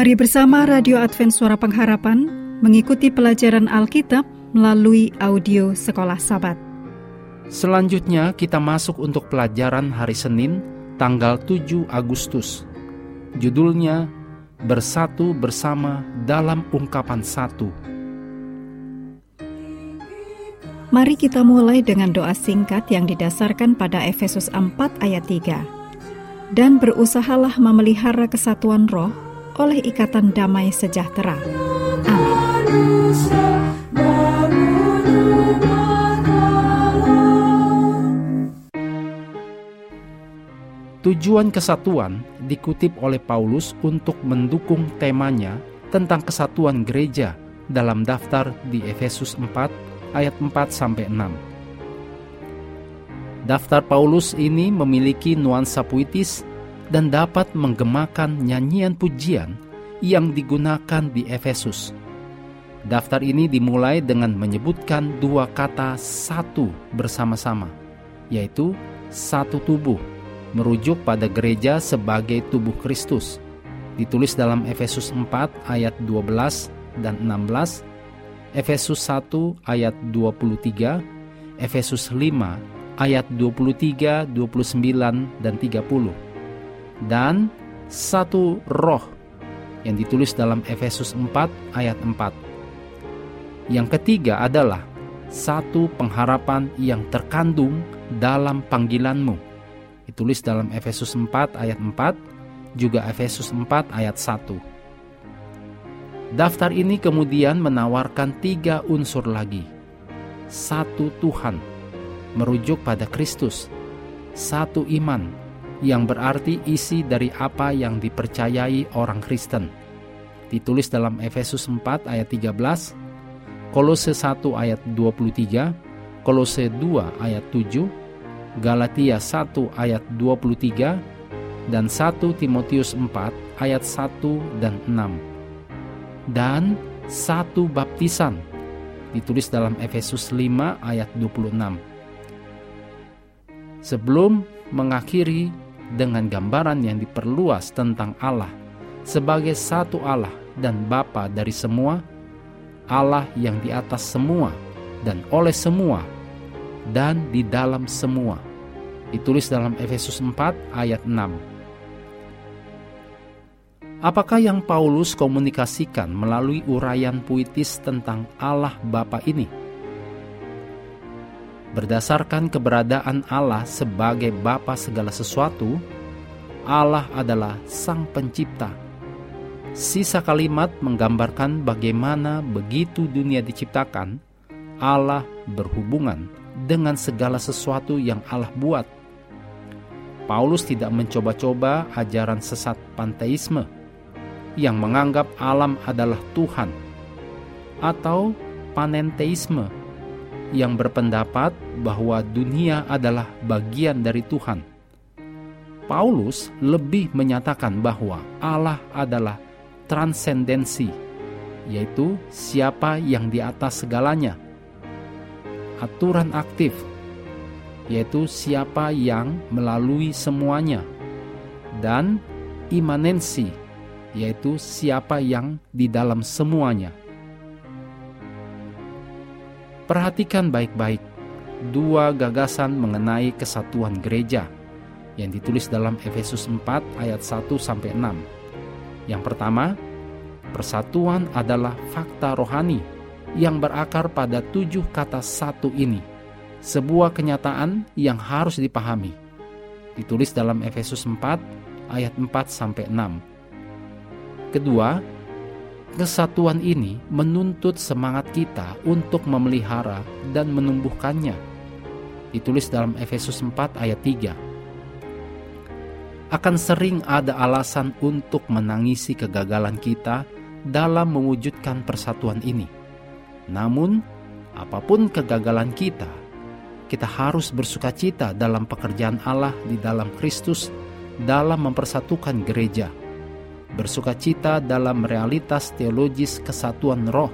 Mari bersama Radio Advent Suara Pengharapan mengikuti pelajaran Alkitab melalui audio Sekolah Sabat. Selanjutnya kita masuk untuk pelajaran hari Senin tanggal 7 Agustus. Judulnya Bersatu Bersama dalam Ungkapan Satu. Mari kita mulai dengan doa singkat yang didasarkan pada Efesus 4 ayat 3. Dan berusahalah memelihara kesatuan roh oleh ikatan damai sejahtera. Amin. Tujuan kesatuan dikutip oleh Paulus untuk mendukung temanya tentang kesatuan gereja dalam daftar di Efesus 4 ayat 4 sampai 6. Daftar Paulus ini memiliki nuansa puitis dan dapat menggemakan nyanyian pujian yang digunakan di Efesus. Daftar ini dimulai dengan menyebutkan dua kata satu bersama-sama, yaitu satu tubuh, merujuk pada gereja sebagai tubuh Kristus. Ditulis dalam Efesus 4 ayat 12 dan 16, Efesus 1 ayat 23, Efesus 5 ayat 23, 29, dan 30 dan satu roh yang ditulis dalam Efesus 4 ayat 4. Yang ketiga adalah satu pengharapan yang terkandung dalam panggilanmu. Ditulis dalam Efesus 4 ayat 4, juga Efesus 4 ayat 1. Daftar ini kemudian menawarkan tiga unsur lagi. Satu Tuhan, merujuk pada Kristus. Satu iman, yang berarti isi dari apa yang dipercayai orang Kristen. Ditulis dalam Efesus 4 ayat 13, Kolose 1 ayat 23, Kolose 2 ayat 7, Galatia 1 ayat 23, dan 1 Timotius 4 ayat 1 dan 6. Dan satu baptisan ditulis dalam Efesus 5 ayat 26. Sebelum mengakhiri dengan gambaran yang diperluas tentang Allah sebagai satu Allah dan Bapa dari semua, Allah yang di atas semua dan oleh semua dan di dalam semua. Ditulis dalam Efesus 4 ayat 6. Apakah yang Paulus komunikasikan melalui uraian puitis tentang Allah Bapa ini? Berdasarkan keberadaan Allah sebagai Bapa segala sesuatu, Allah adalah Sang Pencipta. Sisa kalimat menggambarkan bagaimana begitu dunia diciptakan, Allah berhubungan dengan segala sesuatu yang Allah buat. Paulus tidak mencoba-coba ajaran sesat panteisme yang menganggap alam adalah Tuhan atau panenteisme yang berpendapat bahwa dunia adalah bagian dari Tuhan. Paulus lebih menyatakan bahwa Allah adalah transendensi, yaitu siapa yang di atas segalanya. Aturan aktif, yaitu siapa yang melalui semuanya. Dan imanensi, yaitu siapa yang di dalam semuanya. Perhatikan baik-baik dua gagasan mengenai kesatuan gereja yang ditulis dalam Efesus 4 ayat 1 sampai 6. Yang pertama, persatuan adalah fakta rohani yang berakar pada tujuh kata satu ini. Sebuah kenyataan yang harus dipahami. Ditulis dalam Efesus 4 ayat 4 sampai 6. Kedua, Kesatuan ini menuntut semangat kita untuk memelihara dan menumbuhkannya. Ditulis dalam Efesus 4 ayat 3. Akan sering ada alasan untuk menangisi kegagalan kita dalam mewujudkan persatuan ini. Namun, apa pun kegagalan kita, kita harus bersukacita dalam pekerjaan Allah di dalam Kristus dalam mempersatukan gereja bersuka cita dalam realitas teologis kesatuan roh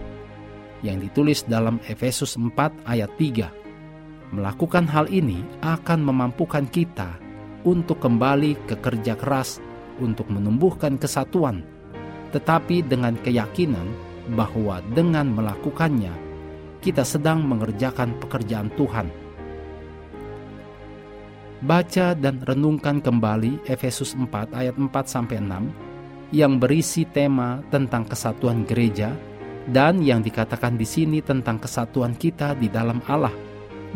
yang ditulis dalam Efesus 4 ayat 3. Melakukan hal ini akan memampukan kita untuk kembali ke kerja keras untuk menumbuhkan kesatuan tetapi dengan keyakinan bahwa dengan melakukannya kita sedang mengerjakan pekerjaan Tuhan. Baca dan renungkan kembali Efesus 4 ayat 4 sampai 6 yang berisi tema tentang kesatuan gereja dan yang dikatakan di sini tentang kesatuan kita di dalam Allah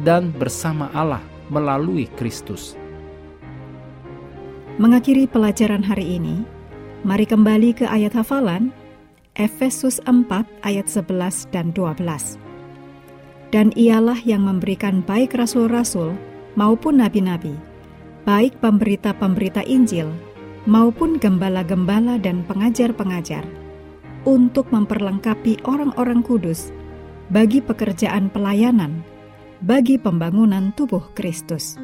dan bersama Allah melalui Kristus. Mengakhiri pelajaran hari ini, mari kembali ke ayat hafalan Efesus 4 ayat 11 dan 12. Dan ialah yang memberikan baik rasul-rasul maupun nabi-nabi, baik pemberita-pemberita Injil maupun gembala-gembala dan pengajar-pengajar, untuk memperlengkapi orang-orang kudus bagi pekerjaan pelayanan, bagi pembangunan tubuh Kristus.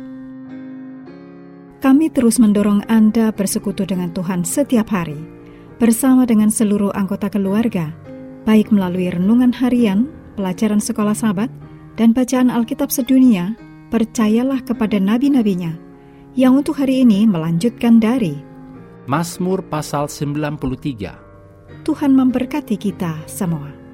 Kami terus mendorong Anda bersekutu dengan Tuhan setiap hari, bersama dengan seluruh anggota keluarga, baik melalui renungan harian, pelajaran sekolah sahabat, dan bacaan Alkitab sedunia, percayalah kepada nabi-nabinya, yang untuk hari ini melanjutkan dari Mazmur pasal 93. Tuhan memberkati kita semua.